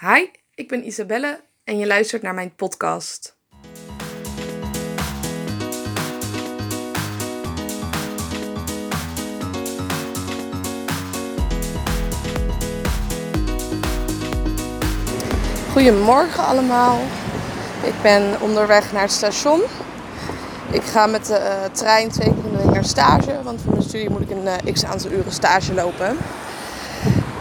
Hi, ik ben Isabelle en je luistert naar mijn podcast. Goedemorgen allemaal. Ik ben onderweg naar het station. Ik ga met de eh, trein twee keer naar stage, want voor mijn studie moet ik een eh, x aantal uren stage lopen.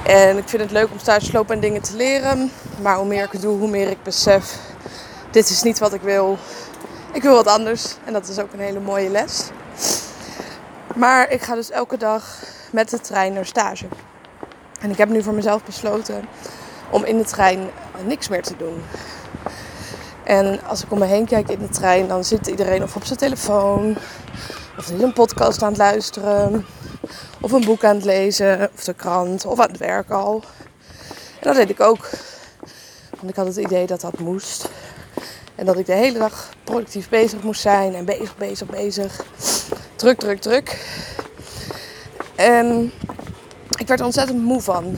En ik vind het leuk om stage te lopen en dingen te leren. Maar hoe meer ik het doe, hoe meer ik besef, dit is niet wat ik wil. Ik wil wat anders en dat is ook een hele mooie les. Maar ik ga dus elke dag met de trein naar stage. En ik heb nu voor mezelf besloten om in de trein niks meer te doen. En als ik om me heen kijk in de trein, dan zit iedereen of op zijn telefoon, of is een podcast aan het luisteren, of een boek aan het lezen, of de krant, of aan het werk al. En dat deed ik ook. Want ik had het idee dat dat moest. En dat ik de hele dag productief bezig moest zijn en bezig, bezig, bezig. Druk, druk, druk. En ik werd er ontzettend moe van.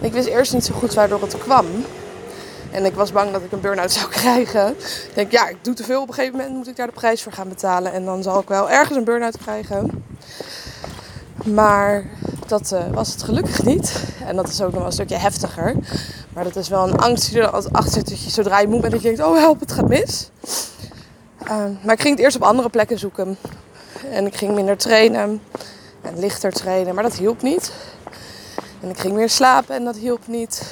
Ik wist eerst niet zo goed waardoor het kwam. En ik was bang dat ik een burn-out zou krijgen. Ik denk, ja, ik doe te veel. Op een gegeven moment moet ik daar de prijs voor gaan betalen. En dan zal ik wel ergens een burn-out krijgen. Maar dat uh, was het gelukkig niet. En dat is ook nog wel een stukje heftiger. Maar dat is wel een angst die er achter zit. Dat je zodra je moe bent, dat je denkt, oh help, het gaat mis. Uh, maar ik ging het eerst op andere plekken zoeken. En ik ging minder trainen. En lichter trainen. Maar dat hielp niet. En ik ging meer slapen en dat hielp niet.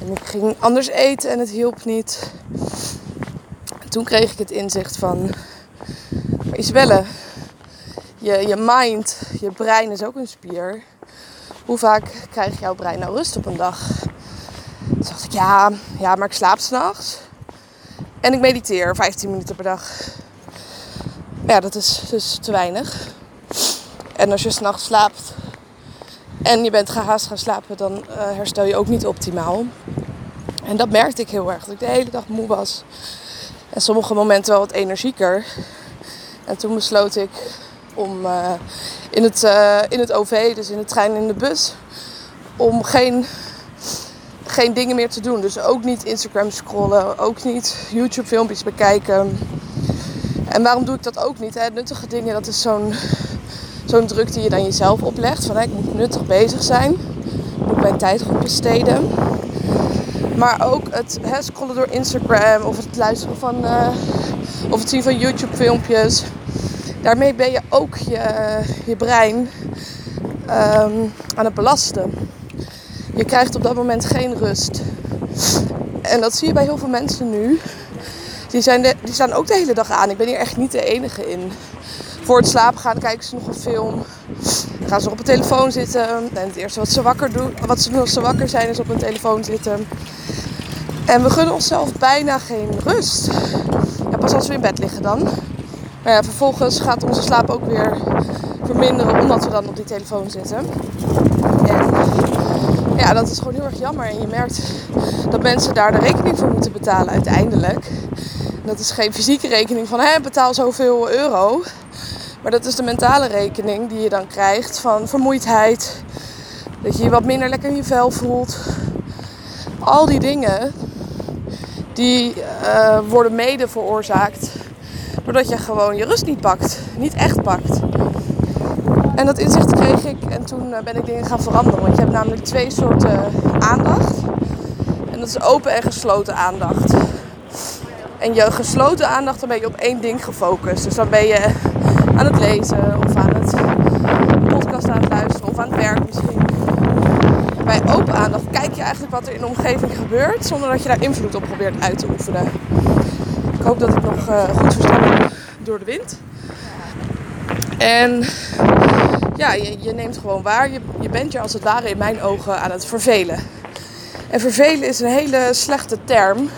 En ik ging anders eten en het hielp niet. En toen kreeg ik het inzicht van... Maar Isabelle, je, je mind, je brein is ook een spier. Hoe vaak krijgt jouw brein nou rust op een dag? Toen dacht ik, ja, ja maar ik slaap s'nachts. En ik mediteer 15 minuten per dag. Ja, dat is dus te weinig. En als je s'nachts slaapt en je bent gehaast gaan slapen, dan uh, herstel je ook niet optimaal. En dat merkte ik heel erg, dat ik de hele dag moe was. En sommige momenten wel wat energieker. En toen besloot ik om uh, in, het, uh, in het OV, dus in de trein en in de bus, om geen, geen dingen meer te doen. Dus ook niet Instagram scrollen, ook niet YouTube filmpjes bekijken. En waarom doe ik dat ook niet? Hè? Nuttige dingen, dat is zo'n zo'n druk die je dan jezelf oplegt. Van ik moet nuttig bezig zijn. Ik moet mijn tijd goed besteden. Maar ook het scrollen door Instagram of het luisteren van uh, of het zien van YouTube filmpjes. Daarmee ben je ook je, je brein um, aan het belasten. Je krijgt op dat moment geen rust. En dat zie je bij heel veel mensen nu. Die, zijn die staan ook de hele dag aan. Ik ben hier echt niet de enige in voor het slapen gaan kijken ze nog een film. Dan gaan ze op een telefoon zitten. En het eerste wat ze wakker doen, wat ze doen als ze wakker zijn, is op een telefoon zitten. En we gunnen onszelf bijna geen rust. Ja, pas als we in bed liggen dan. Maar ja, vervolgens gaat onze slaap ook weer verminderen omdat we dan op die telefoon zitten. En ja, dat is gewoon heel erg jammer. En je merkt dat mensen daar de rekening voor moeten betalen uiteindelijk. dat is geen fysieke rekening van hé, betaal zoveel euro. Maar dat is de mentale rekening die je dan krijgt van vermoeidheid. Dat je je wat minder lekker in je vel voelt. Al die dingen die uh, worden mede veroorzaakt doordat je gewoon je rust niet pakt. Niet echt pakt. En dat inzicht kreeg ik en toen ben ik dingen gaan veranderen. Want je hebt namelijk twee soorten aandacht. En dat is open en gesloten aandacht. En je gesloten aandacht, dan ben je op één ding gefocust. Dus dan ben je aan het lezen of aan het podcast aan het luisteren of aan het werk misschien. Bij open aandacht kijk je eigenlijk wat er in de omgeving gebeurt zonder dat je daar invloed op probeert uit te oefenen. Ik hoop dat ik nog uh, goed verstaan ben door de wind. En ja, je, je, neemt gewoon waar. Je, je bent je als het ware in mijn ogen aan het vervelen. En vervelen is een hele slechte term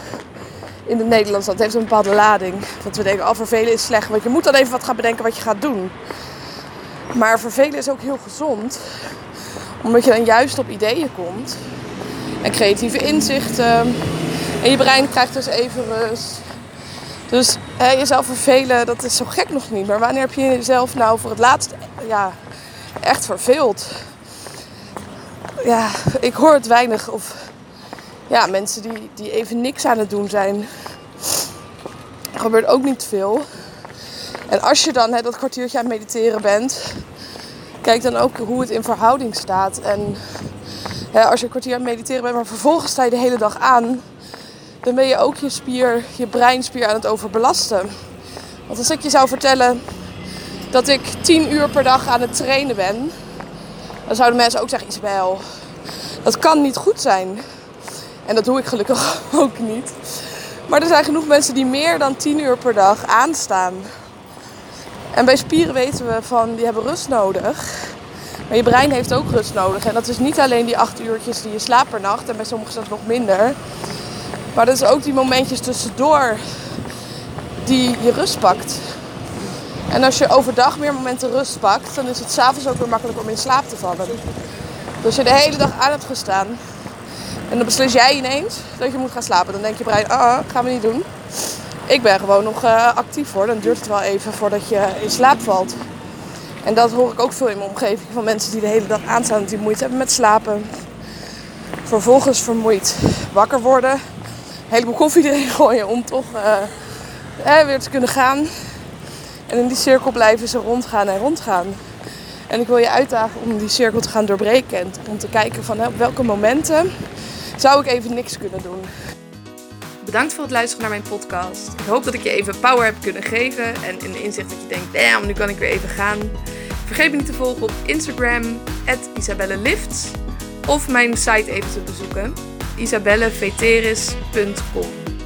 in het Nederlands. Dat heeft een bepaalde lading. Dat we denken, oh vervelen is slecht. Want je moet dan even wat gaan bedenken wat je gaat doen. Maar vervelen is ook heel gezond. Omdat je dan juist op ideeën komt. En creatieve inzichten. En je brein krijgt dus even rust. Dus hè, jezelf vervelen, dat is zo gek nog niet. Maar wanneer heb je jezelf nou voor het laatst ja, echt verveeld? Ja, ik hoor het weinig of ja, mensen die, die even niks aan het doen zijn. Gebeurt ook niet veel. En als je dan hè, dat kwartiertje aan het mediteren bent, kijk dan ook hoe het in verhouding staat. En hè, als je een kwartier aan het mediteren bent, maar vervolgens sta je de hele dag aan, dan ben je ook je spier, je breinspier aan het overbelasten. Want als ik je zou vertellen dat ik 10 uur per dag aan het trainen ben, dan zouden mensen ook zeggen, Isabel, dat kan niet goed zijn. En dat doe ik gelukkig ook niet. Maar er zijn genoeg mensen die meer dan 10 uur per dag aanstaan. En bij spieren weten we van, die hebben rust nodig. Maar je brein heeft ook rust nodig. En dat is niet alleen die 8 uurtjes die je slaapt per nacht. En bij sommigen zelfs nog minder. Maar dat is ook die momentjes tussendoor die je rust pakt. En als je overdag meer momenten rust pakt, dan is het s'avonds ook weer makkelijk om in slaap te vallen. Dus als je de hele dag aan hebt gestaan en dan beslis jij ineens dat je moet gaan slapen, dan denk je brein, ah, ah gaan we niet doen. Ik ben gewoon nog uh, actief hoor, dan duurt het wel even voordat je in slaap valt. En dat hoor ik ook veel in mijn omgeving van mensen die de hele dag aanstaan, die moeite hebben met slapen. Vervolgens vermoeid wakker worden, heleboel koffie erin gooien om toch uh, weer te kunnen gaan. En in die cirkel blijven ze rondgaan en rondgaan. En ik wil je uitdagen om die cirkel te gaan doorbreken. En om te kijken van op welke momenten zou ik even niks kunnen doen. Bedankt voor het luisteren naar mijn podcast. Ik hoop dat ik je even power heb kunnen geven. En in de inzicht dat je denkt, damn, nu kan ik weer even gaan. Vergeet me niet te volgen op Instagram, isabellelifts. Of mijn site even te bezoeken, isabelleveteris.com.